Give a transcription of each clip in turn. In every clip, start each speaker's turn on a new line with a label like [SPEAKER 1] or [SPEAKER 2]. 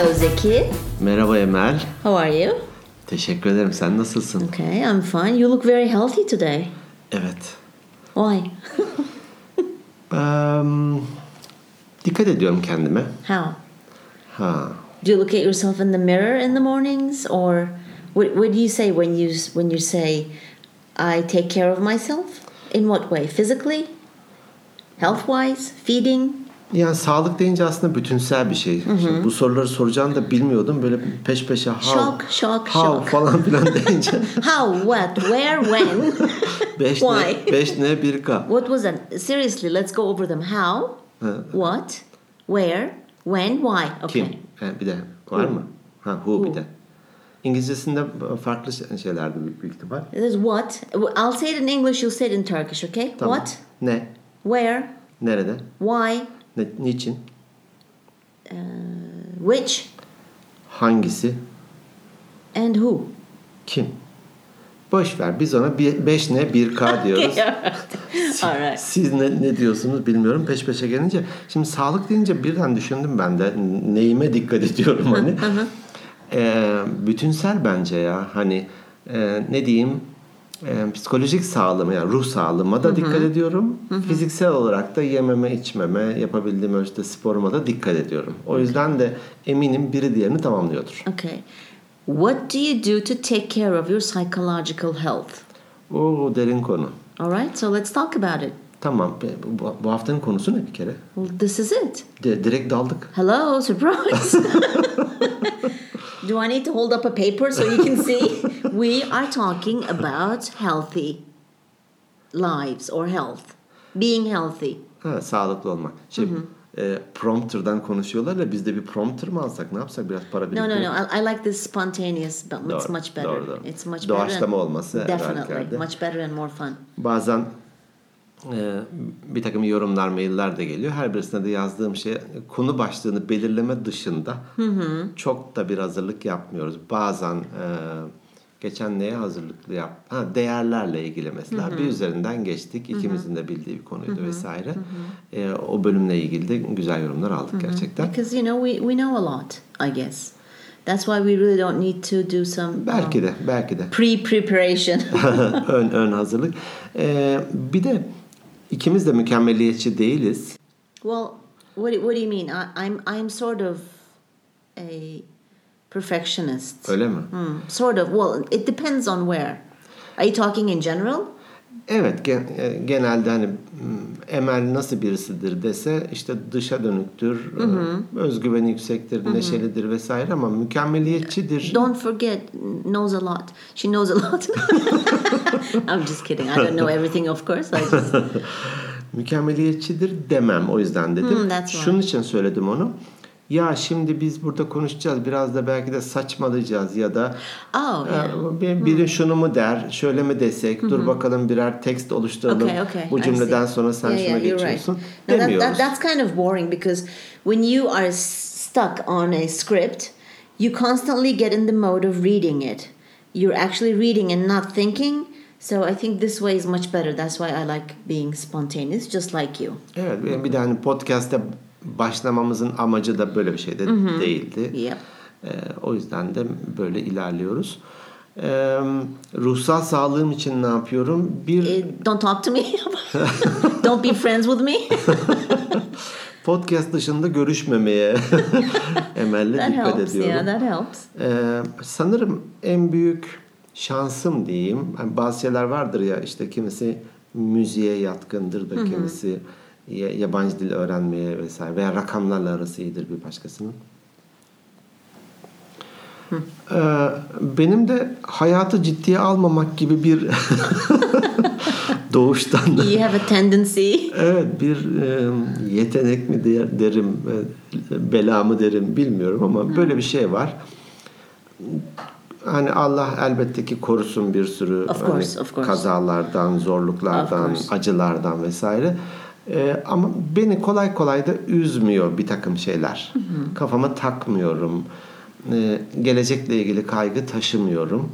[SPEAKER 1] Hello Zeki.
[SPEAKER 2] Merhaba Emel.
[SPEAKER 1] How are you?
[SPEAKER 2] Teşekkür ederim. Sen nasılsın?
[SPEAKER 1] Okay, I'm fine. You look very healthy today.
[SPEAKER 2] Evet.
[SPEAKER 1] Why?
[SPEAKER 2] Eee, dikkat ediyorum kendime.
[SPEAKER 1] How?
[SPEAKER 2] Ha.
[SPEAKER 1] Do you look at yourself in the mirror in the mornings, or what? What do you say when you when you say, "I take care of myself"? In what way? Physically, health-wise, feeding.
[SPEAKER 2] Yani sağlık deyince aslında bütünsel bir şey. Şimdi bu soruları soracağını da bilmiyordum. Böyle peş peşe how,
[SPEAKER 1] Shock, shock,
[SPEAKER 2] how
[SPEAKER 1] shock.
[SPEAKER 2] falan filan deyince
[SPEAKER 1] How? What? Where? When?
[SPEAKER 2] 5
[SPEAKER 1] Why?
[SPEAKER 2] ne, 5 ne 1 k.
[SPEAKER 1] what was that? Seriously, let's go over them. How? What? Where? When? Why? Okay.
[SPEAKER 2] Kim? Ha, bir de var mı? Ha who, bir de. İngilizcesinde farklı şey- şeylerdi büyük, büyük ihtimal.
[SPEAKER 1] There's what. I'll say it in English. You'll say it in Turkish. Okay?
[SPEAKER 2] Tamam.
[SPEAKER 1] What?
[SPEAKER 2] Ne?
[SPEAKER 1] Where?
[SPEAKER 2] Nerede?
[SPEAKER 1] Why?
[SPEAKER 2] Ne, niçin?
[SPEAKER 1] Which?
[SPEAKER 2] Hangisi?
[SPEAKER 1] And who?
[SPEAKER 2] Kim? Boş ver. Biz ona 5 ne 1 k diyoruz.
[SPEAKER 1] All right.
[SPEAKER 2] Siz ne, ne diyorsunuz bilmiyorum peş peşe gelince. Şimdi sağlık deyince birden düşündüm ben de neyime dikkat ediyorum hani. Ee, bütünsel bence ya hani e, ne diyeyim e, psikolojik sağlığıma yani ruh sağlığıma da dikkat ediyorum. Fiziksel olarak da yememe içmeme yapabildiğim ölçüde sporuma da dikkat ediyorum. O yüzden de eminim biri diğerini tamamlıyordur.
[SPEAKER 1] Okay. What do you do to take care of your psychological health?
[SPEAKER 2] O derin konu.
[SPEAKER 1] All right. So let's talk about it.
[SPEAKER 2] Tamam bu, bu haftanın konusu ne bir kere?
[SPEAKER 1] Well, this is it.
[SPEAKER 2] De, direkt daldık.
[SPEAKER 1] Hello, surprise. Do I need to hold up a paper so you can see? we are talking about healthy lives or health, being healthy.
[SPEAKER 2] Ha, sağlıklı olmak. Şey, e, prompter'dan konuşuyorlar ya biz de bir prompter mı alsak ne yapsak biraz para
[SPEAKER 1] No,
[SPEAKER 2] biriktirip.
[SPEAKER 1] no, no. I, I like this spontaneous, but it's
[SPEAKER 2] Doğru,
[SPEAKER 1] much better.
[SPEAKER 2] doğru, doğru.
[SPEAKER 1] It's much
[SPEAKER 2] Doğaçlama
[SPEAKER 1] better.
[SPEAKER 2] olması
[SPEAKER 1] Definitely.
[SPEAKER 2] herhalde.
[SPEAKER 1] Much better and more fun.
[SPEAKER 2] Bazen e, bir takım yorumlar, mailler de geliyor. Her birisine de yazdığım şey konu başlığını belirleme dışında çok da bir hazırlık yapmıyoruz. Bazen e, geçen neye hazırlıklı yap? Ha, değerlerle ilgili mesela bir üzerinden geçtik. İkimizin de bildiği bir konuydu vesaire. E, o bölümle ilgili de güzel yorumlar aldık gerçekten.
[SPEAKER 1] Because you know we, we know a lot, I guess. That's why we really don't need to do some um,
[SPEAKER 2] Belki de, belki de.
[SPEAKER 1] pre-preparation.
[SPEAKER 2] ön ön hazırlık. Ee, bir de ikimiz de mükemmeliyetçi değiliz.
[SPEAKER 1] well, what what do you mean? I, I'm I'm sort of a perfectionist.
[SPEAKER 2] Öyle mi?
[SPEAKER 1] Hmm, sort of. Well, it depends on where. Are you talking in general?
[SPEAKER 2] Evet gen- e, genelde hani m, Emel nasıl birisidir dese işte dışa dönüktür, e, özgüveni yüksektir, neşelidir vesaire ama mükemmeliyetçidir.
[SPEAKER 1] Don't forget, knows a lot. She knows a lot. I'm just kidding. I don't know everything, of course. I just
[SPEAKER 2] Mükemmeliyetçidir demem o yüzden dedim.
[SPEAKER 1] Hmm.
[SPEAKER 2] Şunun için söyledim onu. Ya şimdi biz burada konuşacağız biraz da belki de saçmalayacağız ya da
[SPEAKER 1] oh yeah.
[SPEAKER 2] Ee, bir- Biri şunu mu der, şöyle mi desek, dur bakalım birer tekst oluşturalım.
[SPEAKER 1] Okay, okay.
[SPEAKER 2] Bu cümleden sonra sen
[SPEAKER 1] Yeah,
[SPEAKER 2] şuna
[SPEAKER 1] yeah,
[SPEAKER 2] geçiyorsun.
[SPEAKER 1] Right. No, that,
[SPEAKER 2] Demiyoruz.
[SPEAKER 1] that, that's kind of boring because when you are stuck on a script, you constantly get in the mode of reading it. You're actually reading and not thinking. So I think this way is much better. That's why I like being spontaneous, just like you.
[SPEAKER 2] Evet, bir de hani podcast'te başlamamızın amacı da böyle bir şey de değildi.
[SPEAKER 1] Yep.
[SPEAKER 2] Ee, o yüzden de böyle ilerliyoruz. Ee, ruhsal sağlığım için ne yapıyorum? Bir
[SPEAKER 1] Eh, don't talk to me. don't be friends with me.
[SPEAKER 2] podcast dışında görüşmemeye Emel'le
[SPEAKER 1] that
[SPEAKER 2] dikkat
[SPEAKER 1] helps.
[SPEAKER 2] ediyorum.
[SPEAKER 1] Yeah, that helps.
[SPEAKER 2] Ee, sanırım en büyük şansım diyeyim. Yani bazı şeyler vardır ya işte kimisi müziğe yatkındır da kimisi ya- yabancı dil öğrenmeye vesaire veya rakamlarla arası iyidir bir başkasının. Ee, benim de hayatı ciddiye almamak gibi bir doğuştan da
[SPEAKER 1] You have a tendency.
[SPEAKER 2] Evet bir e, yetenek mi der- derim, e, bela mı derim bilmiyorum ama böyle bir şey var. Hani Allah elbette ki korusun bir sürü
[SPEAKER 1] Of
[SPEAKER 2] hani
[SPEAKER 1] course, of course.
[SPEAKER 2] kazalardan,
[SPEAKER 1] Of
[SPEAKER 2] zorluklardan,
[SPEAKER 1] course.
[SPEAKER 2] acılardan vesaire. E, ama beni kolay kolay da üzmüyor bir takım şeyler. Kafama takmıyorum. E, gelecekle ilgili kaygı taşımıyorum.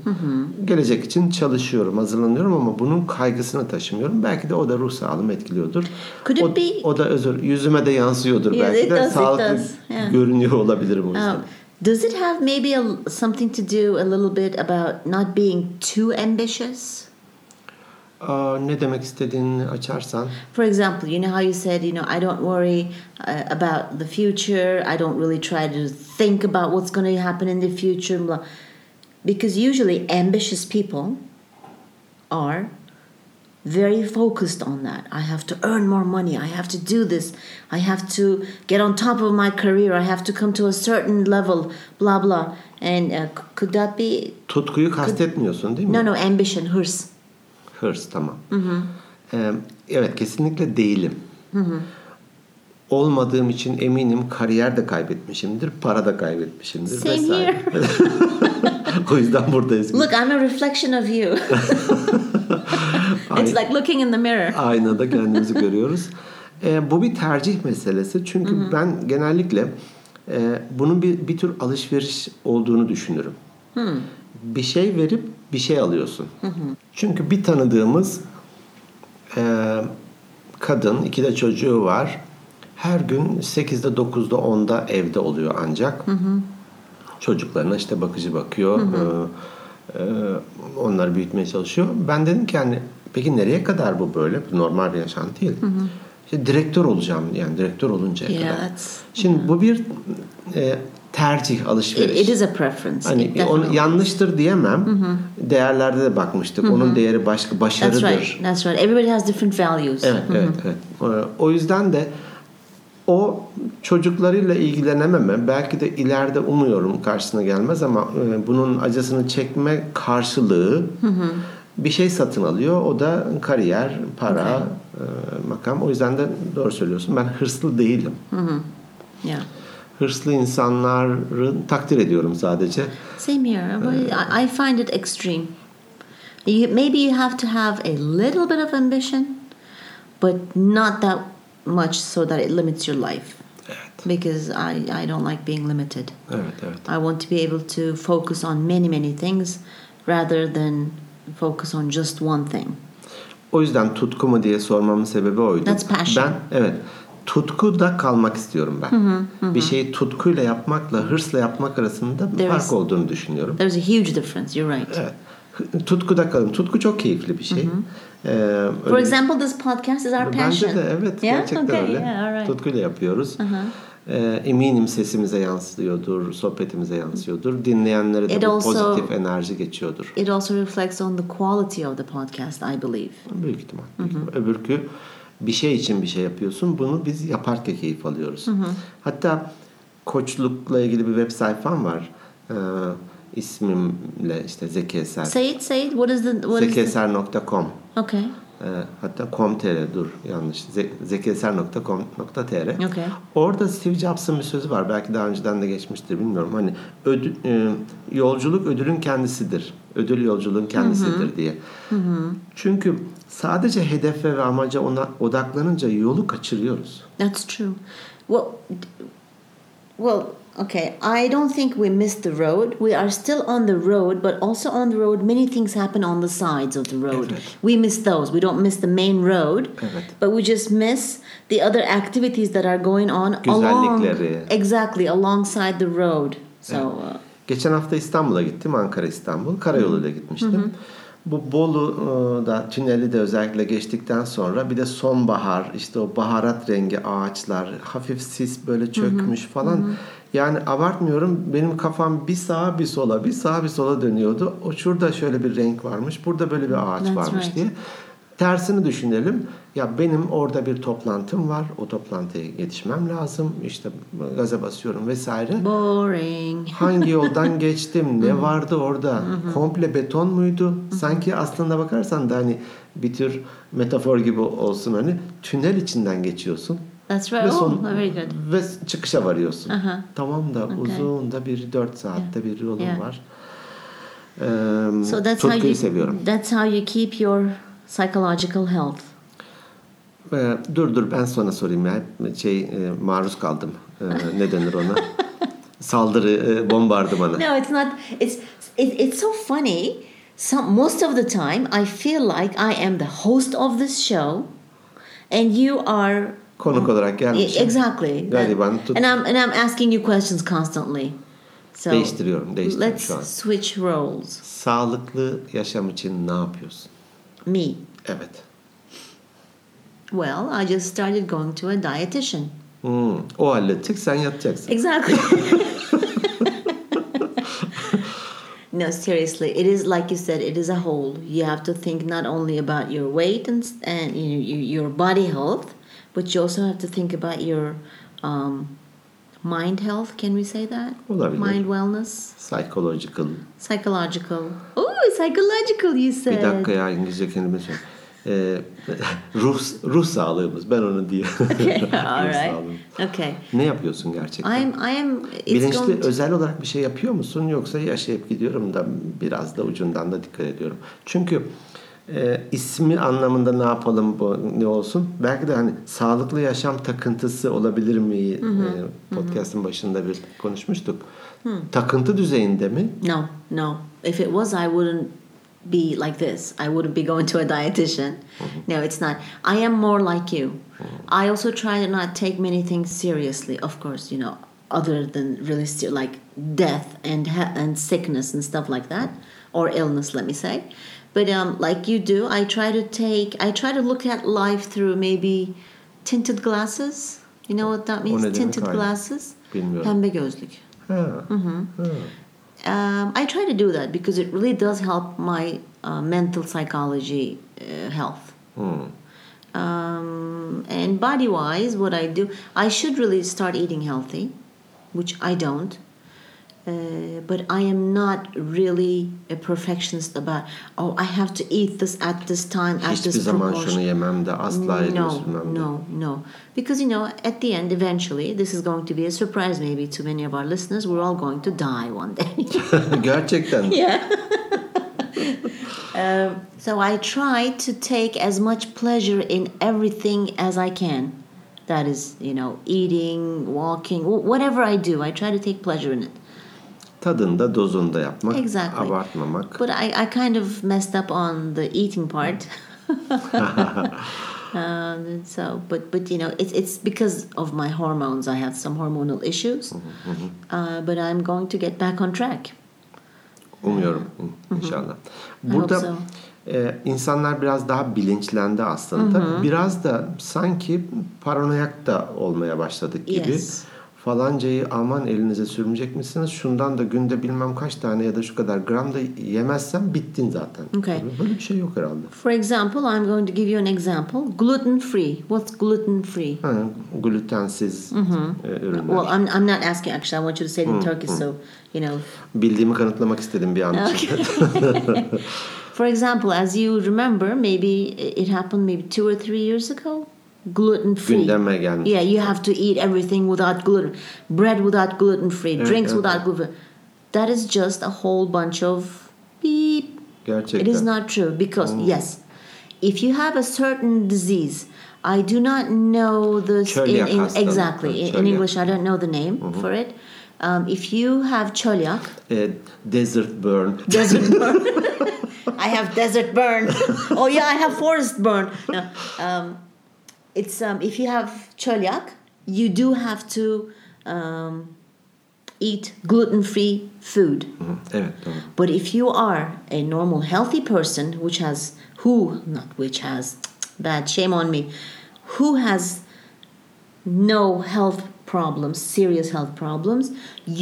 [SPEAKER 2] Gelecek için çalışıyorum, hazırlanıyorum ama bunun kaygısını taşımıyorum. Belki de o da ruh sağlığımı etkiliyordur.
[SPEAKER 1] Could
[SPEAKER 2] o,
[SPEAKER 1] be-
[SPEAKER 2] o da özür yüzüme de yansıyordur
[SPEAKER 1] Yes,
[SPEAKER 2] belki de
[SPEAKER 1] does,
[SPEAKER 2] sağlıklı.
[SPEAKER 1] Yeah.
[SPEAKER 2] görünüyor olabilirim o yüzden.
[SPEAKER 1] Um, Does it have maybe a, something to do a little bit about not being too ambitious?
[SPEAKER 2] Ne demek istediğini açarsan.
[SPEAKER 1] For example, you know how you said, you know, I don't worry uh, about the future. I don't really try to think about what's going to happen in the future. Blah. Because usually ambitious people are very focused on that. I have to earn more money. I have to do this. I have to get on top of my career. I have to come to a certain level. Blah blah. And uh, could that be
[SPEAKER 2] Tutkuyu kastetmiyorsun değil mi?
[SPEAKER 1] no no ambition, hırs?
[SPEAKER 2] Hırs tamam. Ee, evet kesinlikle değilim. Olmadığım için eminim kariyer de kaybetmişimdir, para da kaybetmişimdir
[SPEAKER 1] Same
[SPEAKER 2] vesaire. o yüzden buradayız.
[SPEAKER 1] Look, I'm a reflection of you. it's like looking in the mirror.
[SPEAKER 2] Aynada kendimizi görüyoruz. Ee, bu bir tercih meselesi. Çünkü ben genellikle e, bunun bir, bir tür alışveriş olduğunu düşünürüm. Bir şey verip bir şey alıyorsun. Çünkü bir tanıdığımız e, kadın, iki de çocuğu var. Her gün 8'de 9'da 10'da evde oluyor ancak. Çocuklarına işte bakıcı bakıyor. e, e, onları büyütmeye çalışıyor. Ben dedim ki hani peki nereye kadar bu böyle? Bu normal bir yaşantı değil. İşte direktör olacağım yani direktör oluncaya
[SPEAKER 1] Yeah,
[SPEAKER 2] kadar. Şimdi bu bir e, tercih, alışveriş.
[SPEAKER 1] It, is a preference.
[SPEAKER 2] Hani
[SPEAKER 1] It
[SPEAKER 2] onu yanlıştır diyemem. Değerlerde de bakmıştık. Onun değeri başka
[SPEAKER 1] That's
[SPEAKER 2] başarıdır.
[SPEAKER 1] right. That's right. Everybody has different values.
[SPEAKER 2] Evet, evet, evet. O- O yüzden de o çocuklarıyla ilgilenememe belki de ileride umuyorum karşısına gelmez ama e, bunun acısını çekme karşılığı bir şey satın alıyor. O da kariyer, para, e, makam. O yüzden de doğru söylüyorsun. Ben hırslı değilim.
[SPEAKER 1] Yeah.
[SPEAKER 2] Hırslı insanları takdir ediyorum sadece.
[SPEAKER 1] Same here. I, I find it extreme. You, maybe you have to have a little bit of ambition, but not that much so that it limits your life.
[SPEAKER 2] Evet,
[SPEAKER 1] Because I, I don't like being limited.
[SPEAKER 2] evet, evet.
[SPEAKER 1] I want to be able to focus on many, many things rather than focus on just one thing.
[SPEAKER 2] O yüzden tutku mu diye sormamın sebebi oydu.
[SPEAKER 1] That's passion.
[SPEAKER 2] Ben evet tutkuda kalmak istiyorum ben. Bir şeyi tutkuyla yapmakla hırsla yapmak arasında bir
[SPEAKER 1] There
[SPEAKER 2] fark
[SPEAKER 1] is-
[SPEAKER 2] olduğunu düşünüyorum.
[SPEAKER 1] There's a huge difference. You're right.
[SPEAKER 2] Evet. Hı- Tutkuda kalın. Tutku çok keyifli bir şey. Ee,
[SPEAKER 1] For
[SPEAKER 2] öyle-
[SPEAKER 1] example, this podcast is our
[SPEAKER 2] Bence
[SPEAKER 1] passion.
[SPEAKER 2] de evet
[SPEAKER 1] Yeah?
[SPEAKER 2] gerçekten
[SPEAKER 1] Okay,
[SPEAKER 2] öyle.
[SPEAKER 1] yeah, right.
[SPEAKER 2] Tutkuyla yapıyoruz. Ee, eminim sesimize yansıyordur, sohbetimize yansıyordur. Dinleyenlere de
[SPEAKER 1] It
[SPEAKER 2] bu
[SPEAKER 1] also-
[SPEAKER 2] pozitif enerji geçiyordur.
[SPEAKER 1] It also reflects on the quality of the podcast, I believe.
[SPEAKER 2] Büyük ihtimal. Büyük ihtimal. Öbürkü bir şey için bir şey yapıyorsun. Bunu biz yaparken keyif alıyoruz. Hatta koçlukla ilgili bir web sayfam var. Ee, ismimle işte Zeki Eser.
[SPEAKER 1] Say it, say it. What is the what is the,
[SPEAKER 2] Zekieser.com
[SPEAKER 1] Okay.
[SPEAKER 2] Ee, hatta com.tr dur yanlış. Ze- zekieser.com.tr
[SPEAKER 1] Okay.
[SPEAKER 2] Orada Steve Jobs'ın bir sözü var. Belki daha önceden de geçmiştir bilmiyorum. Hani ödül, e, yolculuk ödülün kendisidir. Ödül yolculuğun kendisidir diye. Çünkü sadece hedefe ve amaca ona odaklanınca yolu kaçırıyoruz.
[SPEAKER 1] That's true. Well, well, okay. I don't think we missed the road. We are still on the road, but also on the road, many things happen on the sides of the road.
[SPEAKER 2] Evet.
[SPEAKER 1] We miss those. We don't miss the main road,
[SPEAKER 2] Evet.
[SPEAKER 1] but we just miss the other activities that are going on along. Exactly, alongside the road. So. Uh,
[SPEAKER 2] Geçen hafta İstanbul'a gittim. Ankara İstanbul. Karayoluyla gitmiştim. Bu Bolu'da tüneli de özellikle geçtikten sonra bir de sonbahar işte o baharat rengi ağaçlar hafif sis böyle çökmüş falan. Yani abartmıyorum benim kafam bir sağa bir sola bir sağa bir sola dönüyordu. O şurada şöyle bir renk varmış. Burada böyle bir ağaç
[SPEAKER 1] That's
[SPEAKER 2] varmış
[SPEAKER 1] right.
[SPEAKER 2] diye. Tersini düşünelim. Ya benim orada bir toplantım var. O toplantıya yetişmem lazım. İşte gaza basıyorum vesaire.
[SPEAKER 1] boring.
[SPEAKER 2] Hangi yoldan geçtim? Ne vardı orada? Komple beton muydu? Sanki aslında bakarsan da hani bir tür metafor gibi olsun hani tünel içinden geçiyorsun.
[SPEAKER 1] That's right.
[SPEAKER 2] Ve,
[SPEAKER 1] Oh,
[SPEAKER 2] son,
[SPEAKER 1] very good.
[SPEAKER 2] ve çıkışa varıyorsun.
[SPEAKER 1] Aha.
[SPEAKER 2] Tamam da
[SPEAKER 1] Okay.
[SPEAKER 2] uzun da bir dört saatte bir yolun
[SPEAKER 1] Yeah.
[SPEAKER 2] var. Ee,
[SPEAKER 1] So that's how you
[SPEAKER 2] seviyorum.
[SPEAKER 1] that's how you keep your psychological health.
[SPEAKER 2] Ee, dur dur ben sonra sorayım ya. Şey e, maruz kaldım. Ee, ne denir ona? Saldırı, e, bombardımanı.
[SPEAKER 1] No, it's not. It's it, it's so funny. Some most of the time, I feel like I am the host of this show, and you are
[SPEAKER 2] Konuk olarak
[SPEAKER 1] Yeah,
[SPEAKER 2] gelmişim.
[SPEAKER 1] exactly.
[SPEAKER 2] Gariban tut-
[SPEAKER 1] And I'm and I'm asking you questions constantly. So
[SPEAKER 2] Değiştiriyorum, değiştiriyorum
[SPEAKER 1] let's
[SPEAKER 2] şu an.
[SPEAKER 1] switch roles.
[SPEAKER 2] Sağlıklı yaşam için ne yapıyorsun?
[SPEAKER 1] Me.
[SPEAKER 2] Evet.
[SPEAKER 1] Well, I just started going to a dietitian.
[SPEAKER 2] Hmm, o halledecek, sen yatacaksın.
[SPEAKER 1] Exactly. no, seriously, it is like you said. It is a whole. You have to think not only about your weight and and you know, your your body health, but you also have to think about your um, mind health. Can we say that?
[SPEAKER 2] Olabilir.
[SPEAKER 1] Mind wellness,
[SPEAKER 2] Psychological.
[SPEAKER 1] psychological. Oh, psychological. You said.
[SPEAKER 2] Bir dakika ya İngilizce kelime söyle. Ee, ruh, ruh sağlığımız. Ben onu diyeyim.
[SPEAKER 1] Okay, all right. Okay.
[SPEAKER 2] Ne yapıyorsun gerçekten?
[SPEAKER 1] I'm. I am. It's
[SPEAKER 2] Bilinçli
[SPEAKER 1] to,
[SPEAKER 2] özel olarak bir şey yapıyor musun yoksa yaşayıp gidiyorum da biraz da ucundan da dikkat ediyorum. Çünkü e, ismi anlamında ne yapalım bu ne olsun? Belki de hani sağlıklı yaşam takıntısı olabilir mi? E, podcast'ın başında bir konuşmuştuk. Takıntı düzeyinde mi?
[SPEAKER 1] No, no. If it was, I wouldn't be like this. I wouldn't be going to a dietitian. No, it's not. I am more like you. I also try to not take many things seriously. Of course, you know, other than really ser- like death and he- and sickness and stuff like that, or illness. Let me say. But um, like you do, I try to take. I try to look at life through maybe tinted glasses. You know what that means? Tinted glasses.
[SPEAKER 2] Bilmiyorum.
[SPEAKER 1] Pembe gözlük.
[SPEAKER 2] Ha. Mm-hmm.
[SPEAKER 1] Um, I try to do that because it really does help my uh, mental psychology uh, health.
[SPEAKER 2] Hmm.
[SPEAKER 1] Um, and body wise, what I do, I should really start eating healthy, which I don't. Uh, but I am not really a perfectionist about, oh, I have to eat this at this time, at
[SPEAKER 2] Hiçbir
[SPEAKER 1] this
[SPEAKER 2] zaman
[SPEAKER 1] proportion.
[SPEAKER 2] şunu yemem de asla
[SPEAKER 1] No,
[SPEAKER 2] ediyorsun ben de.
[SPEAKER 1] no, no. Because, you know, at the end, eventually, this is going to be a surprise maybe to many of our listeners. We're all going to die one day.
[SPEAKER 2] Gerçekten.
[SPEAKER 1] yeah. um, so I try to take as much pleasure in everything as I can. That is, you know, eating, walking, whatever I do, I try to take pleasure in it.
[SPEAKER 2] Tadında dozunda yapmak,
[SPEAKER 1] Exactly.
[SPEAKER 2] abartmamak.
[SPEAKER 1] But I, I kind of messed up on the eating part. um, so, but but you know, it's it's because of my hormones. I have some hormonal issues, uh, but I'm going to get back on track.
[SPEAKER 2] Umuyorum Hı, inşallah. Burada
[SPEAKER 1] so.
[SPEAKER 2] e, insanlar biraz daha bilinçlendi aslında. Biraz da sanki paranoyak da olmaya başladık gibi.
[SPEAKER 1] Yes.
[SPEAKER 2] Falancayı aman elinize sürmeyecek misiniz? Şundan da günde bilmem kaç tane ya da şu kadar gram da yemezsen bittin zaten.
[SPEAKER 1] Okay.
[SPEAKER 2] Böyle bir şey yok herhalde.
[SPEAKER 1] For example, I'm going to give you an example. Gluten free. What's gluten free?
[SPEAKER 2] Ha, glutensiz e, ürünler.
[SPEAKER 1] Well, I'm, I'm not asking actually. I want you to say it in Turkish, so you know.
[SPEAKER 2] Bildiğimi kanıtlamak istedim bir an için.
[SPEAKER 1] For example, as you remember, maybe it happened maybe two or three years ago. Gluten free.
[SPEAKER 2] Gündeme gelmiş.
[SPEAKER 1] Yeah, you have to eat everything without gluten. Bread without gluten free. Drinks
[SPEAKER 2] evet,
[SPEAKER 1] without gluten. That is just a whole bunch of beep.
[SPEAKER 2] Gerçekten.
[SPEAKER 1] It is not true because yes, if you have a certain disease, I do not know this
[SPEAKER 2] Çölyak
[SPEAKER 1] in, in exactly in, in English. I don't know the name for it. Um, if you have çölyak,
[SPEAKER 2] E, desert burn.
[SPEAKER 1] desert burn. I have desert burn. oh yeah, I have forest burn. No, um, it's um, if you have çölyak, you do have to um, eat gluten-free food.
[SPEAKER 2] Hı, Evet doğru.
[SPEAKER 1] But if you are a normal, healthy person, which has who not which has bad shame on me, who has no health problems, serious health problems,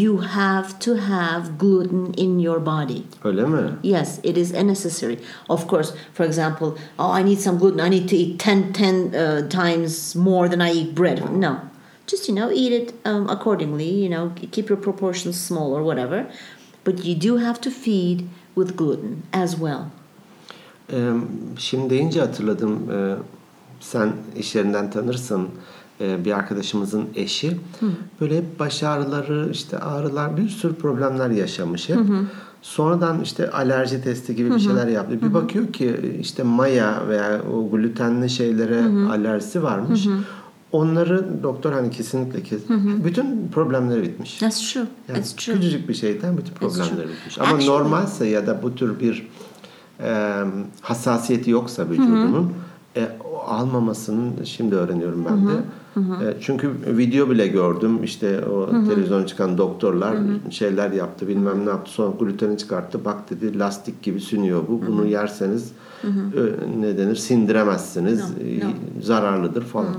[SPEAKER 1] you have to have gluten in your body.
[SPEAKER 2] Öyle mi?
[SPEAKER 1] Yes, it is necessary. Of course, for example, oh, I need some gluten. I need to eat 10, 10 uh, times more than I eat bread. No. Just, you know, eat it um, accordingly, you know, keep your proportions small or whatever. But you do have to feed with gluten as well.
[SPEAKER 2] Ee, Şimdi deyince hatırladım. Ee, Sen iş yerinden tanırsın. Ee, Bir arkadaşımızın eşi. Böyle hep baş ağrıları, işte ağrılar, bir sürü problemler yaşamış hep. Sonradan işte alerji testi gibi bir şeyler yaptı. Bir bakıyor ki işte maya veya o glutenli şeylere alerjisi varmış. Onları doktor hani kesinlikle kes. Bütün problemleri bitmiş.
[SPEAKER 1] That's true.
[SPEAKER 2] Yani
[SPEAKER 1] It's true.
[SPEAKER 2] küçücük bir şeyden bütün problemleri bitmiş. Ama
[SPEAKER 1] Actually-
[SPEAKER 2] normalse ya da bu tür bir e, hassasiyeti yoksa vücudunun E, o almamasını şimdi öğreniyorum ben de. E, çünkü video bile gördüm. İşte o televizyon çıkan doktorlar şeyler yaptı, bilmem ne yaptı. Sonra gluteni çıkarttı. Bak dedi lastik gibi sünüyor bu. Bunu yerseniz e, ne denir? Sindiremezsiniz. E, Zararlıdır falan.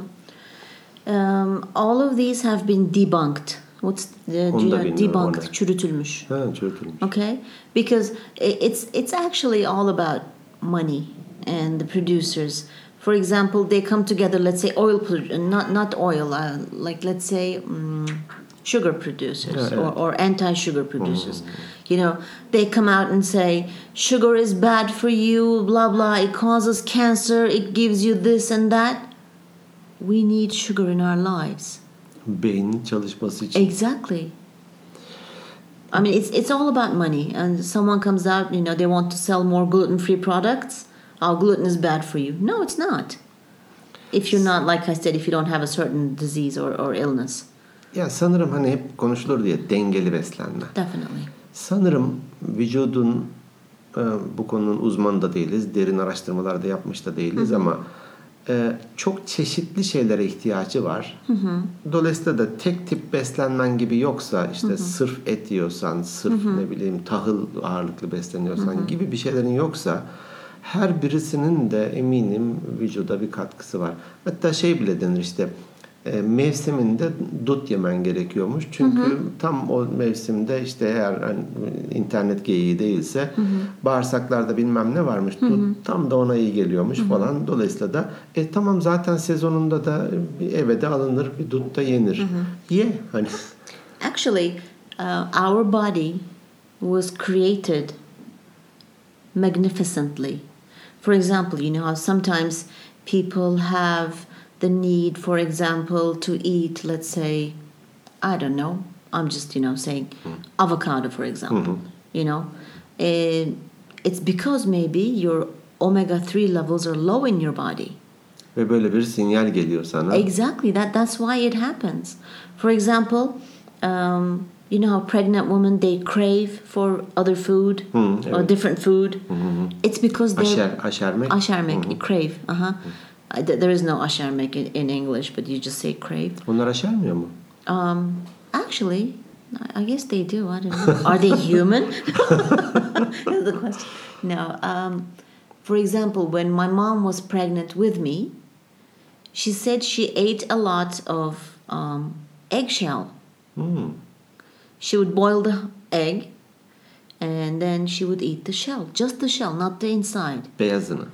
[SPEAKER 1] Um, all of these have been debunked. What's the, do you know, debunked? Çürütülmüş.
[SPEAKER 2] Ha, çürütülmüş.
[SPEAKER 1] Okay, because i- it's it's actually all about money and the producers. For example, they come together. Let's say oil, produ- not not oil, uh, like let's say mm, sugar producers
[SPEAKER 2] Yeah, yeah.
[SPEAKER 1] or, or anti-sugar producers. You know, they come out and say sugar is bad for you, blah blah. It causes cancer. It gives you this and that. We need sugar in our lives.
[SPEAKER 2] Beynin çalışması için.
[SPEAKER 1] Exactly. I mean, it's it's all about money. And someone comes out, you know, they want to sell more gluten-free products. Oh, gluten is bad for you. No, it's not. If you're not, like I said, if you don't have a certain disease or, or illness,
[SPEAKER 2] Ya sanırım hani hep konuşulur diye dengeli beslenme.
[SPEAKER 1] definitely.
[SPEAKER 2] Sanırım vücudun e, bu konunun uzmanı da değiliz, derin araştırmalar da yapmış da değiliz ama e, çok çeşitli şeylere ihtiyacı var. Dolayısıyla da tek tip beslenmen gibi yoksa işte sırf et yiyorsan, sırf ne bileyim tahıl ağırlıklı besleniyorsan gibi bir şeylerin yoksa her birisinin de eminim vücuda bir katkısı var. Hatta şey bile denir işte e, mevsiminde dut yemen gerekiyormuş. Çünkü tam o mevsimde işte eğer hani internet geyiği değilse bağırsaklarda bilmem ne varmış. Dut tam da ona iyi geliyormuş falan. Dolayısıyla da e tamam zaten sezonunda da bir eve de alınır bir dut da yenir. Ye hani.
[SPEAKER 1] Actually, uh, our body was created magnificently. For example, you know how sometimes people have the need, for example, to eat, let's say, I don't know, I'm just, you know, saying avocado, for example, you know. It's because maybe your omega 3 levels are low in your body.
[SPEAKER 2] Ve böyle bir sinyal geliyor sana.
[SPEAKER 1] Exactly. That that's why it happens. For example, um, you know how pregnant women they crave for other food or
[SPEAKER 2] evet.
[SPEAKER 1] different food. It's because they
[SPEAKER 2] Aşer, aşermek.
[SPEAKER 1] ashermek crave. Uh huh. There is no ashermek in, in English, but you just say crave.
[SPEAKER 2] Onlar aşermiyor mu?
[SPEAKER 1] Um, actually, I- guess they do. I don't know. Are they human? Is the question. No. Um, for example, when my mom was pregnant with me, she said she ate a lot of um, eggshell.
[SPEAKER 2] Hmm.
[SPEAKER 1] She would boil the egg, and then she would eat the shell, just the shell, not the inside.
[SPEAKER 2] Beyazını.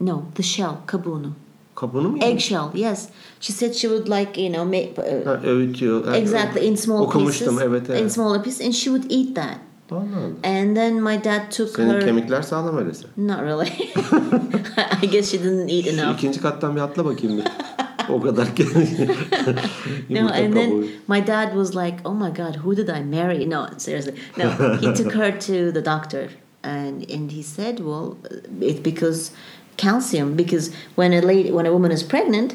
[SPEAKER 1] No, the shell, kabuğunu.
[SPEAKER 2] Kabuğunu mu?
[SPEAKER 1] Eggshell, yes. She said she would like you know make. Uh,
[SPEAKER 2] Ha, öğütüyor. Ha,
[SPEAKER 1] Exactly in small
[SPEAKER 2] Okumuştum
[SPEAKER 1] pieces.
[SPEAKER 2] evet evet.
[SPEAKER 1] In smaller pieces, and she would eat that.
[SPEAKER 2] Allah.
[SPEAKER 1] And then my dad took
[SPEAKER 2] Senin
[SPEAKER 1] her.
[SPEAKER 2] kemikler sağlam öyleyse.
[SPEAKER 1] Not really. I guess she didn't eat
[SPEAKER 2] Şu
[SPEAKER 1] enough.
[SPEAKER 2] ikinci kattan bir atla bakayım bir. o kadar.
[SPEAKER 1] No, and then my dad was like, "Oh my God, who did I marry?" No, seriously. No, he took her to the doctor, and and he said, "Well, it's because calcium. Because when a lady, when a woman is pregnant,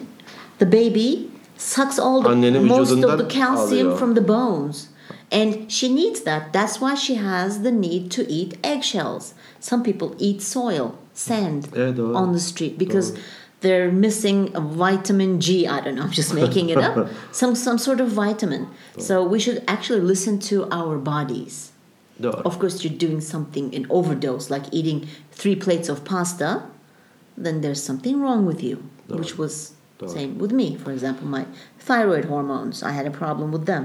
[SPEAKER 1] the baby sucks all the
[SPEAKER 2] Annenin
[SPEAKER 1] most of the calcium
[SPEAKER 2] alıyor.
[SPEAKER 1] from the bones." And she needs that. That's why she has the need to eat eggshells. Some people eat soil, sand
[SPEAKER 2] Evet,
[SPEAKER 1] on the street because they're missing a vitamin G. I don't know. I'm just making it up. some some sort of vitamin. So we should actually listen to our bodies.
[SPEAKER 2] Doğru.
[SPEAKER 1] Of course, you're doing something in overdose, like eating three plates of pasta. Then there's something wrong with you,
[SPEAKER 2] Doğru.
[SPEAKER 1] which was
[SPEAKER 2] Doğru.
[SPEAKER 1] same with me. For example, my thyroid hormones. I had a problem with them.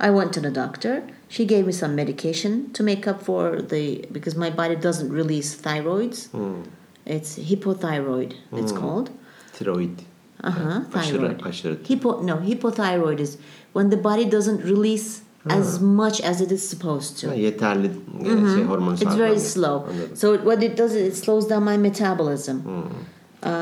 [SPEAKER 1] I went to the doctor. She gave me some medication to make up for the because my body doesn't release thyroids. It's hypothyroid. It's hmm. called.
[SPEAKER 2] thyroid.
[SPEAKER 1] Uh-huh, thyroid.
[SPEAKER 2] aşırı.
[SPEAKER 1] Hypo no, hypothyroid is when the body doesn't release ah. as much as it is supposed to.
[SPEAKER 2] Ah, ha, yeterli e, şey mm-hmm. hormon
[SPEAKER 1] It's very slow.
[SPEAKER 2] Anladım.
[SPEAKER 1] So what it does is it slows down my metabolism. Hmm.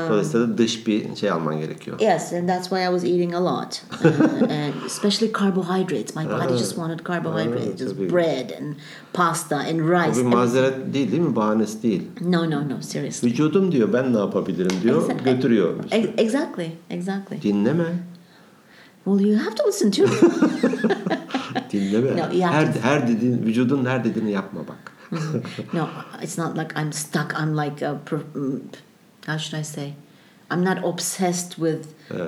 [SPEAKER 2] Dolayısıyla da dış bir şey alman gerekiyor.
[SPEAKER 1] Yes, and that's why I was eating a lot, uh, and especially carbohydrates. My body just wanted carbohydrates, just
[SPEAKER 2] tabii.
[SPEAKER 1] bread and pasta and
[SPEAKER 2] Bu
[SPEAKER 1] rice.
[SPEAKER 2] bir
[SPEAKER 1] everything.
[SPEAKER 2] mazeret değil değil mi? Bahanesi değil.
[SPEAKER 1] No, no, no. Seriously.
[SPEAKER 2] Vücudum diyor ben ne yapabilirim diyor.
[SPEAKER 1] Exa-
[SPEAKER 2] Götürüyor.
[SPEAKER 1] Ex- Exactly, exactly.
[SPEAKER 2] Dinleme.
[SPEAKER 1] Well, you have to listen to.
[SPEAKER 2] Dinleme.
[SPEAKER 1] No, you
[SPEAKER 2] her, her dediğin, vücudun her dediğini yapma bak.
[SPEAKER 1] no, it's not like I'm stuck. I'm like a. How should I say? I'm not obsessed with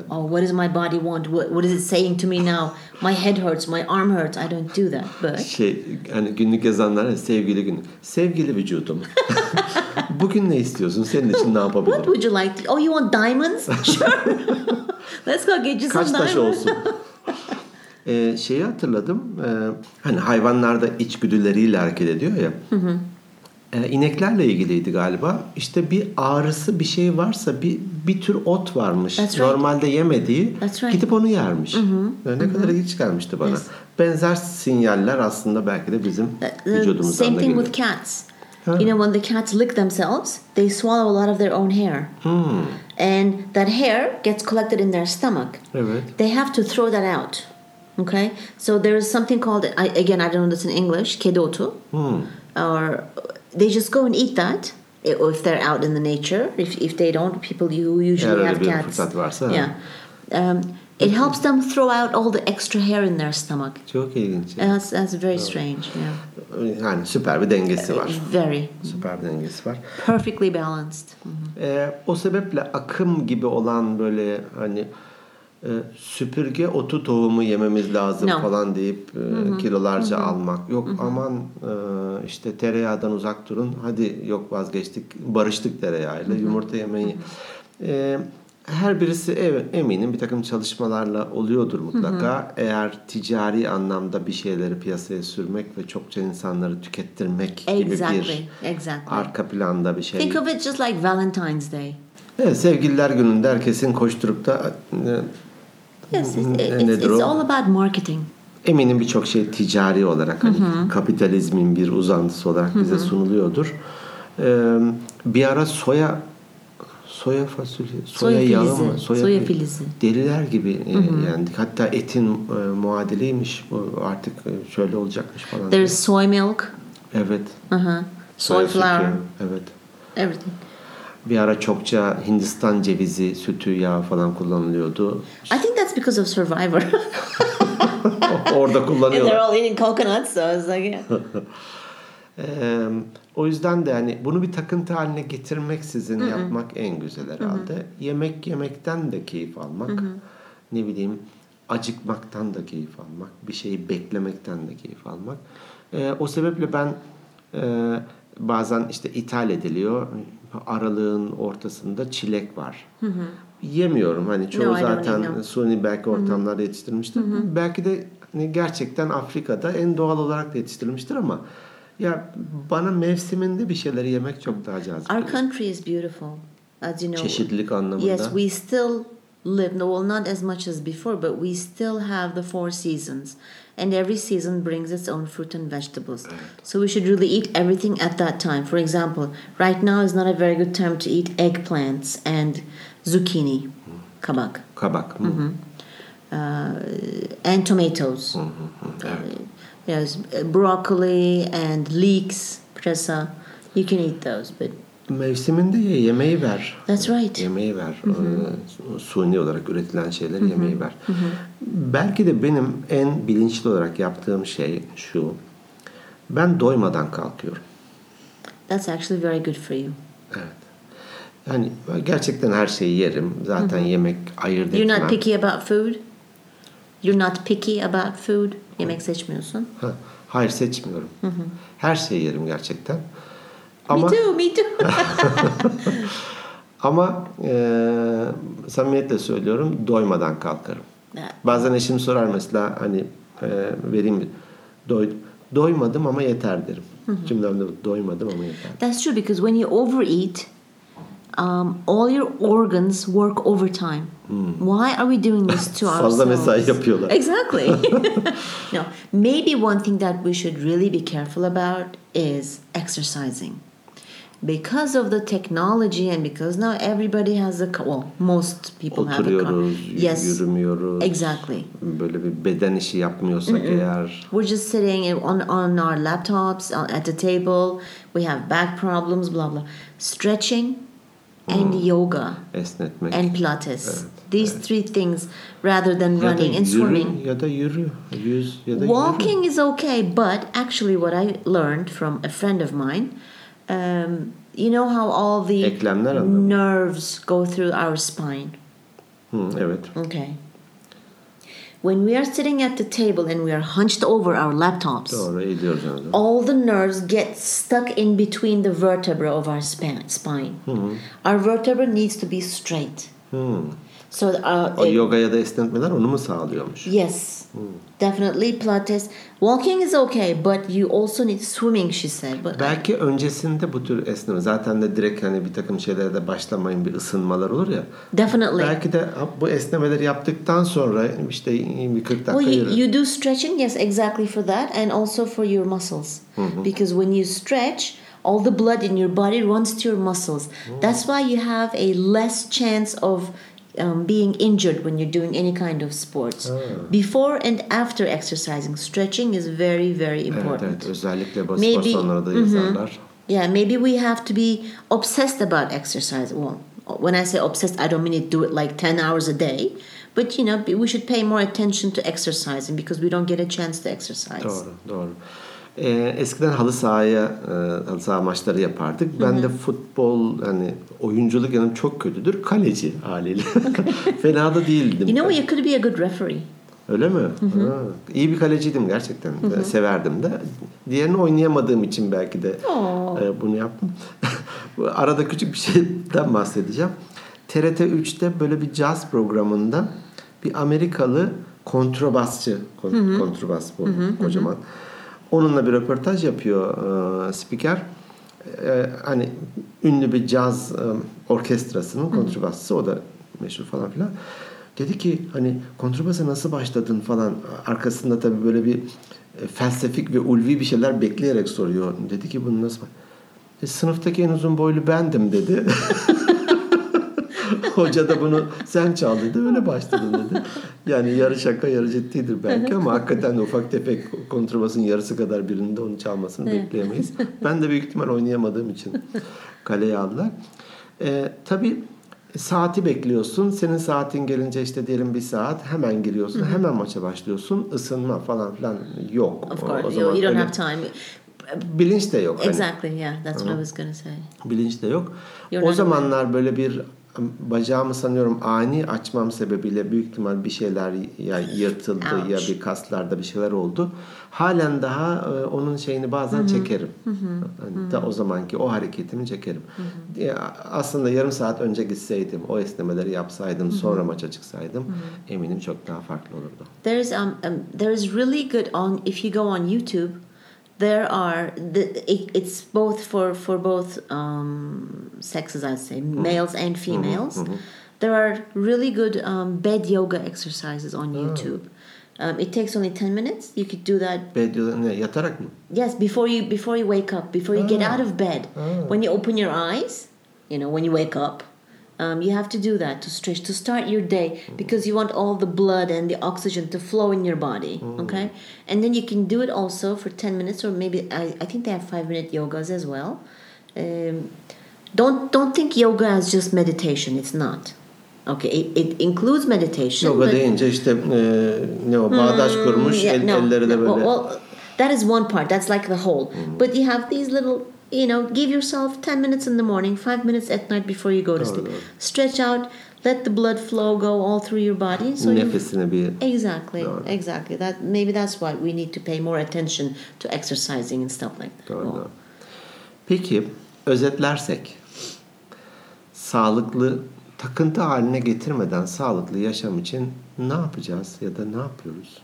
[SPEAKER 1] oh what does my body want? What, what is it saying to me now? My head hurts, my arm hurts. I don't do that. But
[SPEAKER 2] Şey hani günlük yazanlar ya, sevgili gün. Sevgili vücudum. Bugün ne istiyorsun? Senin için ne
[SPEAKER 1] what
[SPEAKER 2] yapabilirim?
[SPEAKER 1] would you like? To, oh, you want diamonds? Sure. Let's go get you some
[SPEAKER 2] Kaç taş
[SPEAKER 1] diamonds.
[SPEAKER 2] olsun? Ee, şeyi hatırladım. Ee, hani hayvanlarda içgüdüleriyle hareket ediyor ya. Ee, ineklerle ilgiliydi galiba. İşte bir ağrısı bir şey varsa bir bir tür ot varmış.
[SPEAKER 1] That's right.
[SPEAKER 2] Normalde yemediği.
[SPEAKER 1] That's right.
[SPEAKER 2] Gidip onu yermiş. Yani ne kadar ilginç gelmişti bana.
[SPEAKER 1] Yes.
[SPEAKER 2] Benzer sinyaller aslında belki de bizim
[SPEAKER 1] The
[SPEAKER 2] vücudumuzdan
[SPEAKER 1] same
[SPEAKER 2] da
[SPEAKER 1] thing with cats. You know, when the cats lick themselves, they swallow a lot of their own hair. And that hair gets collected in their stomach.
[SPEAKER 2] Evet.
[SPEAKER 1] They have to throw that out. Okay? So there is something called, I, again, I don't know this in English, kedi otu. Or they just go and eat that i- if they're out in the nature. If, if they don't, people who usually have cats.
[SPEAKER 2] varsa,
[SPEAKER 1] Yeah. Um, it helps them throw out all the extra hair in their stomach.
[SPEAKER 2] Çok ilginç.
[SPEAKER 1] And that's, that's very strange. Yeah.
[SPEAKER 2] Yani süper bir dengesi var.
[SPEAKER 1] Very.
[SPEAKER 2] Süper bir dengesi var.
[SPEAKER 1] Perfectly balanced.
[SPEAKER 2] Ee, o sebeple akım gibi olan böyle hani süpürge otu tohumu yememiz lazım
[SPEAKER 1] No.
[SPEAKER 2] falan deyip e, kilolarca almak. Yok aman e, işte tereyağından uzak durun. Hadi yok vazgeçtik. Barıştık tereyağıyla. Yumurta yemeyi. E, her birisi evet, eminim bir takım çalışmalarla oluyordur mutlaka. Eğer ticari anlamda bir şeyleri piyasaya sürmek ve çokça insanları tükettirmek gibi bir
[SPEAKER 1] Exactly. Exactly.
[SPEAKER 2] arka planda bir şey.
[SPEAKER 1] Think of it just like Valentine's Day.
[SPEAKER 2] Evet, sevgililer gününde herkesin koşturup da e,
[SPEAKER 1] Yes, it's,
[SPEAKER 2] Ne-
[SPEAKER 1] it's,
[SPEAKER 2] nedir
[SPEAKER 1] it's
[SPEAKER 2] o?
[SPEAKER 1] all about marketing.
[SPEAKER 2] eminim birçok şey ticari olarak hani kapitalizmin bir uzantısı olarak bize sunuluyordur. Ee, bir ara soya soya fasulye, soya,
[SPEAKER 1] Soya
[SPEAKER 2] yağı
[SPEAKER 1] filizi,
[SPEAKER 2] mı?
[SPEAKER 1] soya filizi.
[SPEAKER 2] Deliler gibi e, yendik. Hatta etin e, muadiliymiş. Bu artık e, şöyle olacakmış falan. diye.
[SPEAKER 1] There's soy milk,
[SPEAKER 2] Evet.
[SPEAKER 1] uh-huh, soy
[SPEAKER 2] Soya sütü,
[SPEAKER 1] flour,
[SPEAKER 2] Evet.
[SPEAKER 1] everything.
[SPEAKER 2] Bir ara çokça Hindistan cevizi, sütü, yağı falan kullanılıyordu.
[SPEAKER 1] I think that's because of Survivor.
[SPEAKER 2] Orada
[SPEAKER 1] and they're
[SPEAKER 2] kullanıyorlar.
[SPEAKER 1] all eating coconuts, so it's like, yeah.
[SPEAKER 2] Ee, o yüzden de hani bunu bir takıntı haline getirmeksizin yapmak en güzel herhalde. Yemek yemekten de keyif almak. Ne bileyim acıkmaktan da keyif almak. Bir şeyi beklemekten de keyif almak. Ee, o sebeple ben e, bazen işte ithal ediliyor. Aralığın ortasında çilek var. Yemiyorum. Hani çoğu
[SPEAKER 1] No,
[SPEAKER 2] zaten suni belki ortamlarda yetiştirilmiştir. Belki de hani gerçekten Afrika'da en doğal olarak da yetiştirilmiştir ama ya bana mevsiminde bir şeyleri yemek çok daha cazip.
[SPEAKER 1] Our country is beautiful, as you know.
[SPEAKER 2] Çeşitlilik anlamında.
[SPEAKER 1] Yes, we still live, no, well, not as much as before, but we still have the four seasons. And every season brings its own fruit and vegetables. So we should really eat everything at that time. For example, right now is not a very good time to eat eggplants and zucchini, hmm. kabak,
[SPEAKER 2] Kabak. Hı.
[SPEAKER 1] uh, and tomatoes.
[SPEAKER 2] Hmm, evet.
[SPEAKER 1] Uh, yes, broccoli and leeks, presa. You can eat those, but
[SPEAKER 2] Mevsiminde ye, yemeği ver.
[SPEAKER 1] that's right.
[SPEAKER 2] Yemeği ver. Ee, Suni olarak üretilen şeyleri yemeği ver. Belki de benim en bilinçli olarak yaptığım şey şu. Ben doymadan kalkıyorum.
[SPEAKER 1] That's actually very good for you.
[SPEAKER 2] Evet. Yani gerçekten her şeyi yerim. Zaten yemek ayırt
[SPEAKER 1] You're
[SPEAKER 2] etmem.
[SPEAKER 1] not picky about food? You're not picky about food? Yemek seçmiyorsun.
[SPEAKER 2] Ha, hayır seçmiyorum. Her şeyi yerim gerçekten. Ama
[SPEAKER 1] Me too, me too.
[SPEAKER 2] ama e, samimiyetle söylüyorum doymadan kalkarım.
[SPEAKER 1] That-
[SPEAKER 2] Bazen eşim sorar mesela hani e, vereyim mi? Doy, doymadım ama yeter derim. Cümlemde doymadım ama yeter.
[SPEAKER 1] That's true because when you overeat, um, all your organs work overtime. Why are we doing this to ourselves?
[SPEAKER 2] Fazla mesai yapıyorlar.
[SPEAKER 1] Exactly. no, maybe one thing that we should really be careful about is exercising. Because of the technology and because now everybody has a well, most people have a car. Yes,
[SPEAKER 2] yürümüyoruz.
[SPEAKER 1] exactly.
[SPEAKER 2] Böyle bir beden işi yapmıyorsak eğer
[SPEAKER 1] We're just sitting on, on our laptops on, at the table. We have back problems, blah, blah. Stretching and hmm. yoga
[SPEAKER 2] esnetmek
[SPEAKER 1] and Pilates. These three things rather than
[SPEAKER 2] ya
[SPEAKER 1] running and
[SPEAKER 2] yürü
[SPEAKER 1] swimming.
[SPEAKER 2] ya da yürü. Yüz ya da yürü.
[SPEAKER 1] Walking is okay, but actually, what I learned from a friend of mine, um, you know how all the nerves go through our spine.
[SPEAKER 2] Hı, evet.
[SPEAKER 1] Okay. When we are sitting at the table and we are hunched over our laptops,
[SPEAKER 2] Doğru
[SPEAKER 1] all the nerves get stuck in between the vertebra of our span, spine. Our vertebra needs to be straight.
[SPEAKER 2] Hı.
[SPEAKER 1] So, uh,
[SPEAKER 2] O yoga ya da esnetmeler onu mu sağlıyormuş?
[SPEAKER 1] yes, definitely Pilates. Walking is okay, but you also need swimming. She said, but
[SPEAKER 2] Belki öncesinde bu tür esneme zaten de direkt hani bir takım şeylere de başlamayın bir ısınmalar olur ya.
[SPEAKER 1] definitely.
[SPEAKER 2] Belki de bu esnemeleri yaptıktan sonra işte bir 40 dakika
[SPEAKER 1] Well, you,
[SPEAKER 2] yürü.
[SPEAKER 1] you do stretching, yes, exactly for that, and also for your muscles. Because when you stretch, all the blood in your body runs to your muscles. That's why you have a less chance of um, being injured when you're doing any kind of sports. Before and after exercising, stretching is very, very important.
[SPEAKER 2] evet özellikle bu spor
[SPEAKER 1] Maybe-
[SPEAKER 2] salonları da yazarlar.
[SPEAKER 1] Yeah, maybe we have to be obsessed about exercise. Well, when I say obsessed, I don't mean it do it like 10 hours a day. But you know, we should pay more attention to exercising because we don't get a chance to exercise.
[SPEAKER 2] Doğru, doğru. Ee, eskiden halı sahaya, e, halı saha maçları yapardık. Ben de futbol, hani oyunculuk yanım çok kötüdür. Kaleci haliyle. Fena da değildim.
[SPEAKER 1] You know, you could be a good referee.
[SPEAKER 2] Öyle mi? Ha, iyi bir kaleciydim gerçekten. Severdim de. Diğerini oynayamadığım için belki de e, bunu yaptım. Arada küçük bir şeyden bahsedeceğim. TRT 3'te böyle bir caz programında bir Amerikalı kontrabasçı, kon- kontrabas bu kocaman. Onunla bir röportaj yapıyor e, spiker. E, hani ünlü bir caz e, orkestrasının kontrabasçısı o da meşhur falan filan. Dedi ki hani kontrabasa nasıl başladın falan arkasında tabii böyle bir e, felsefik ve ulvi bir şeyler bekleyerek soruyor. Dedi ki bunu nasıl e, sınıftaki en uzun boylu bendim dedi. Hoca da bunu sen çal dedi öyle başladın dedi. Yani yarı şaka yarı ciddidir belki ama hakikaten ufak tefek kontrabasın yarısı kadar birinde onu çalmasını bekleyemeyiz. Ben de büyük ihtimal oynayamadığım için kaleye aldılar. Ee, tabii saati bekliyorsun. Senin saatin gelince işte diyelim bir saat hemen giriyorsun. Hemen maça başlıyorsun. Isınma falan filan yok.
[SPEAKER 1] Of
[SPEAKER 2] O-
[SPEAKER 1] course,
[SPEAKER 2] o
[SPEAKER 1] you,
[SPEAKER 2] zaman
[SPEAKER 1] you don't
[SPEAKER 2] öyle
[SPEAKER 1] have time.
[SPEAKER 2] bilinç de yok. Hani
[SPEAKER 1] Exactly, yeah, that's what I was going to say.
[SPEAKER 2] bilinç de yok.
[SPEAKER 1] You're
[SPEAKER 2] o zamanlar böyle bir bacağımı sanıyorum ani açmam sebebiyle büyük ihtimal bir şeyler ya yırtıldı
[SPEAKER 1] Ouch.
[SPEAKER 2] ya bir kaslarda bir şeyler oldu. Halen daha e, onun şeyini bazen çekerim. Hani da o zamanki o hareketimi çekerim. Ya aslında yarım saat önce gitseydim, o esnemeleri yapsaydım, sonra maça çıksaydım eminim çok daha farklı olurdu.
[SPEAKER 1] There's um, um there is really good on if you go on YouTube. There are the it, it's both for for both um, sexes I'd say males and females. There are really good um, bed yoga exercises on YouTube. Um, it takes only ten minutes. You could do that
[SPEAKER 2] ne yatarak mı?
[SPEAKER 1] Yes, before you before you wake up, before you get out of bed, when you open your eyes, you know, when you wake up, um, you have to do that to stretch to start your day because you want all the blood and the oxygen to flow in your body. Okay, and then you can do it also for ten minutes or maybe I, I think they have five minute yogas as well. Um, don't don't think yoga as just meditation. It's not. Okay, it, it includes meditation.
[SPEAKER 2] Yoga
[SPEAKER 1] but-
[SPEAKER 2] deyince işte e, ne o bağdaş kurmuş
[SPEAKER 1] Hmm, Yeah,
[SPEAKER 2] el-
[SPEAKER 1] no,
[SPEAKER 2] elleri de böyle.
[SPEAKER 1] Well, well, that is one part. That's like the whole. But you have these little, you know, give yourself 10 minutes in the morning, 5 minutes at night before you go to sleep.
[SPEAKER 2] doğru.
[SPEAKER 1] Stretch out, let the blood flow go all through your body. So you,
[SPEAKER 2] nefesini bir
[SPEAKER 1] exactly,
[SPEAKER 2] Doğru.
[SPEAKER 1] exactly. That maybe that's why we need to pay more attention to exercising and stuff like that.
[SPEAKER 2] Doğru. doğru. Peki özetlersek sağlıklı takıntı haline getirmeden sağlıklı yaşam için ne yapacağız ya da ne yapıyoruz?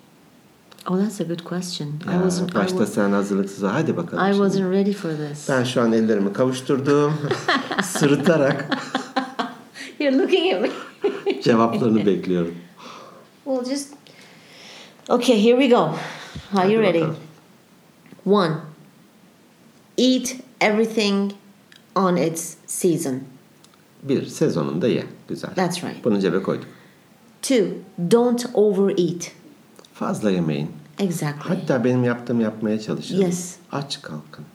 [SPEAKER 1] Oh, that's a good question. I
[SPEAKER 2] Ya,
[SPEAKER 1] wasn't. I,
[SPEAKER 2] başta
[SPEAKER 1] wa-
[SPEAKER 2] sen hazırlıksız hadi bakalım.
[SPEAKER 1] I
[SPEAKER 2] şimdi.
[SPEAKER 1] wasn't ready for this.
[SPEAKER 2] Ben şu an ellerimi kavuşturdum. sırıtarak
[SPEAKER 1] You're looking at me.
[SPEAKER 2] cevaplarını bekliyorum.
[SPEAKER 1] Well, just okay. Here we go. Are
[SPEAKER 2] Hadi
[SPEAKER 1] you ready?
[SPEAKER 2] bakalım.
[SPEAKER 1] One. Eat everything on its season.
[SPEAKER 2] Bir sezonunda ye. Güzel.
[SPEAKER 1] That's right.
[SPEAKER 2] Bunu cebe koyduk.
[SPEAKER 1] Two. Don't overeat.
[SPEAKER 2] Fazla yemeyin.
[SPEAKER 1] Exactly.
[SPEAKER 2] Hatta benim yaptığımı yapmaya çalışın.
[SPEAKER 1] Yes.
[SPEAKER 2] Aç kalkın.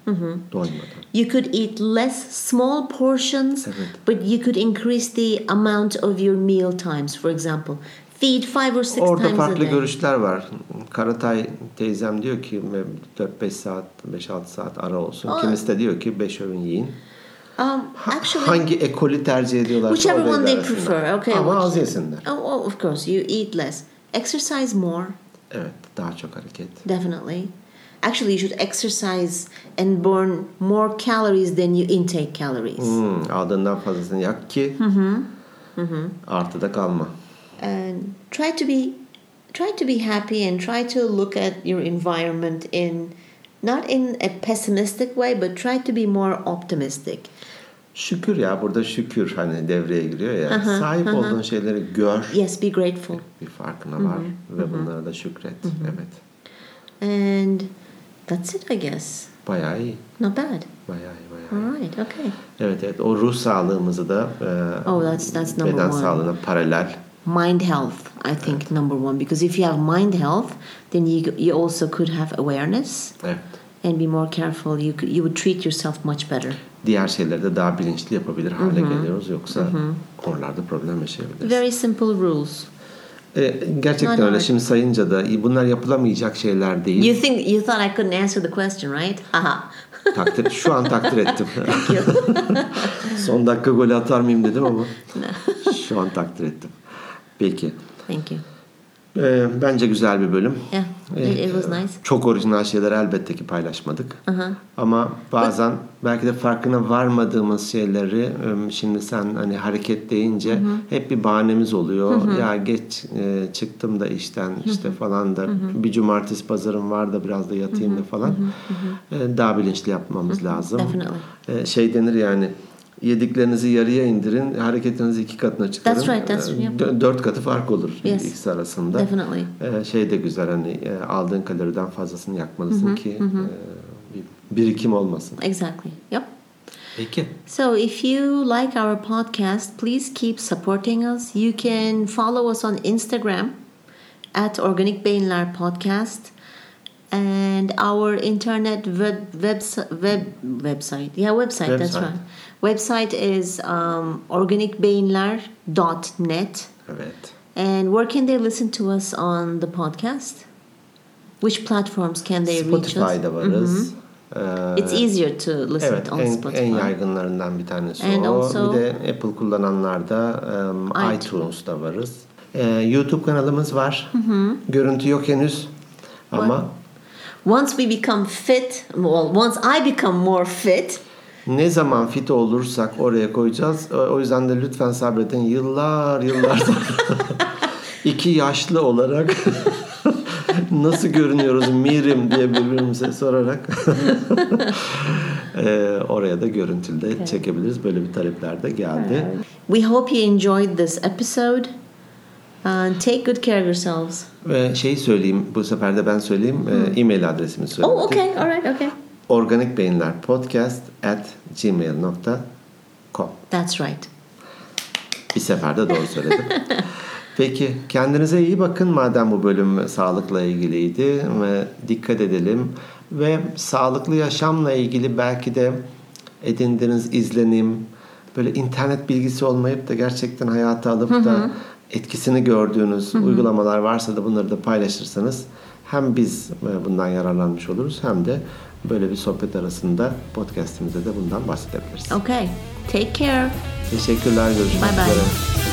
[SPEAKER 2] Doymadan.
[SPEAKER 1] You could eat less small portions,
[SPEAKER 2] Evet.
[SPEAKER 1] but you could increase the amount of your meal times. For example, feed five or six
[SPEAKER 2] Orada
[SPEAKER 1] times a
[SPEAKER 2] farklı
[SPEAKER 1] day.
[SPEAKER 2] görüşler var. Karatay teyzem diyor ki 4-5 saat, 5-6 saat ara olsun.
[SPEAKER 1] Aa.
[SPEAKER 2] Kimisi de diyor ki 5 öğün yiyin.
[SPEAKER 1] Um, actually,
[SPEAKER 2] hangi ekolü tercih ediyorlar?
[SPEAKER 1] whichever one they prefer. Okay.
[SPEAKER 2] Ama az yesinler.
[SPEAKER 1] Oh, oh, of course, you eat less. Exercise more,
[SPEAKER 2] Evet, daha çok hareket.
[SPEAKER 1] definitely. Actually, you should exercise and burn more calories than you intake calories.
[SPEAKER 2] Hmm, aldığından fazlasını yak ki artıda kalma.
[SPEAKER 1] and try to be try to be happy and try to look at your environment in not in a pessimistic way but try to be more optimistic
[SPEAKER 2] Şükür ya burada şükür hani devreye giriyor ya. Sahip olduğun şeyleri gör.
[SPEAKER 1] yes be grateful
[SPEAKER 2] Bir farkına var ve bunlara da şükret. Evet.
[SPEAKER 1] and that's it i guess
[SPEAKER 2] Bayağı iyi.
[SPEAKER 1] not bad
[SPEAKER 2] Bayağı iyi, bayağı iyi.
[SPEAKER 1] all right okay
[SPEAKER 2] Evet evet o ruh sağlığımızı da e,
[SPEAKER 1] Oh, that's- that's number
[SPEAKER 2] beden
[SPEAKER 1] one.
[SPEAKER 2] sağlığına paralel.
[SPEAKER 1] mind health i think number one because if you have mind health then you you also could have awareness
[SPEAKER 2] Evet.
[SPEAKER 1] and be more careful you could, you would treat yourself much better
[SPEAKER 2] Diğer şeyleri de daha bilinçli yapabilir hale geliyoruz yoksa konularda problem yaşayabiliriz.
[SPEAKER 1] very simple rules
[SPEAKER 2] E, gerçekten öyle. Şimdi sayınca da bunlar yapılamayacak şeyler değil.
[SPEAKER 1] you think you thought i couldn't answer the question right haha
[SPEAKER 2] takdir, şu an takdir ettim. Son dakika golü atar mıyım dedim ama şu an takdir ettim. Peki.
[SPEAKER 1] thank you
[SPEAKER 2] Ee, bence güzel bir bölüm.
[SPEAKER 1] Yeah, it, it was nice.
[SPEAKER 2] Çok orijinal şeyler elbette ki paylaşmadık. Ama bazen belki de farkına varmadığımız şeyleri e, şimdi sen hani hareket deyince hep bir bahanemiz oluyor. Ya geç e, çıktım da işten işte falan da bir cumartesi pazarım var da biraz da yatayım da falan. E, Daha bilinçli yapmamız lazım.
[SPEAKER 1] Definitely.
[SPEAKER 2] E, Şey denir yani yediklerinizi yarıya indirin, hareketinizi iki katına çıkarın.
[SPEAKER 1] That's right, that's-
[SPEAKER 2] E,
[SPEAKER 1] yeah.
[SPEAKER 2] dö- Dört katı fark olur
[SPEAKER 1] Yes.
[SPEAKER 2] ikisi arasında.
[SPEAKER 1] Definitely.
[SPEAKER 2] Ee, şey de güzel hani e, aldığın kaloriden fazlasını yakmalısın ki e, bir birikim olmasın.
[SPEAKER 1] Exactly. Yep.
[SPEAKER 2] Peki.
[SPEAKER 1] So if you like our podcast, please keep supporting us. You can follow us on Instagram at Organic Beyinler Podcast and our internet web, web, web website. Yeah, website, that's
[SPEAKER 2] Website.
[SPEAKER 1] right. Website is um, organicbeyinler.net.
[SPEAKER 2] Evet.
[SPEAKER 1] And where can they listen to us on the podcast? Which platforms can they reach us?
[SPEAKER 2] Spotify'da varız. Ee,
[SPEAKER 1] It's easier to listen
[SPEAKER 2] Evet,
[SPEAKER 1] on
[SPEAKER 2] en,
[SPEAKER 1] Spotify.
[SPEAKER 2] en yaygınlarından bir tanesi
[SPEAKER 1] And
[SPEAKER 2] o.
[SPEAKER 1] also-
[SPEAKER 2] bir de Apple kullananlarda um,
[SPEAKER 1] iTunes.
[SPEAKER 2] iTunes'da varız. Ee, YouTube kanalımız var. Görüntü yok henüz. Ama
[SPEAKER 1] Once we become fit, well, once I become more fit,
[SPEAKER 2] ne zaman fit olursak oraya koyacağız. O o yüzden de lütfen sabredin. Yıllar yıllar iki yaşlı olarak nasıl görünüyoruz Mirim diye birbirimize sorarak eee, oraya da görüntülü de çekebiliriz. Böyle bir talepler de geldi.
[SPEAKER 1] we hope you enjoyed this episode. And take good care of yourselves.
[SPEAKER 2] Ve şeyi söyleyeyim bu sefer de ben söyleyeyim. Eee, E-mail adresimi söyleyeyim.
[SPEAKER 1] Oh, okay, all right, okay.
[SPEAKER 2] Organik Beyinler Podcast at gmail.com
[SPEAKER 1] That's right.
[SPEAKER 2] Bir seferde doğru söyledim. Peki kendinize iyi bakın madem bu bölüm sağlıkla ilgiliydi ve dikkat edelim ve sağlıklı yaşamla ilgili belki de edindiğiniz izlenim böyle internet bilgisi olmayıp da gerçekten hayata alıp da etkisini gördüğünüz uygulamalar varsa da bunları da paylaşırsanız hem biz e, bundan yararlanmış oluruz hem de böyle bir sohbet arasında podcastimizde de bundan bahsedebiliriz.
[SPEAKER 1] Okay. Take care.
[SPEAKER 2] Teşekkürler görüşmek
[SPEAKER 1] Bye bye.
[SPEAKER 2] üzere.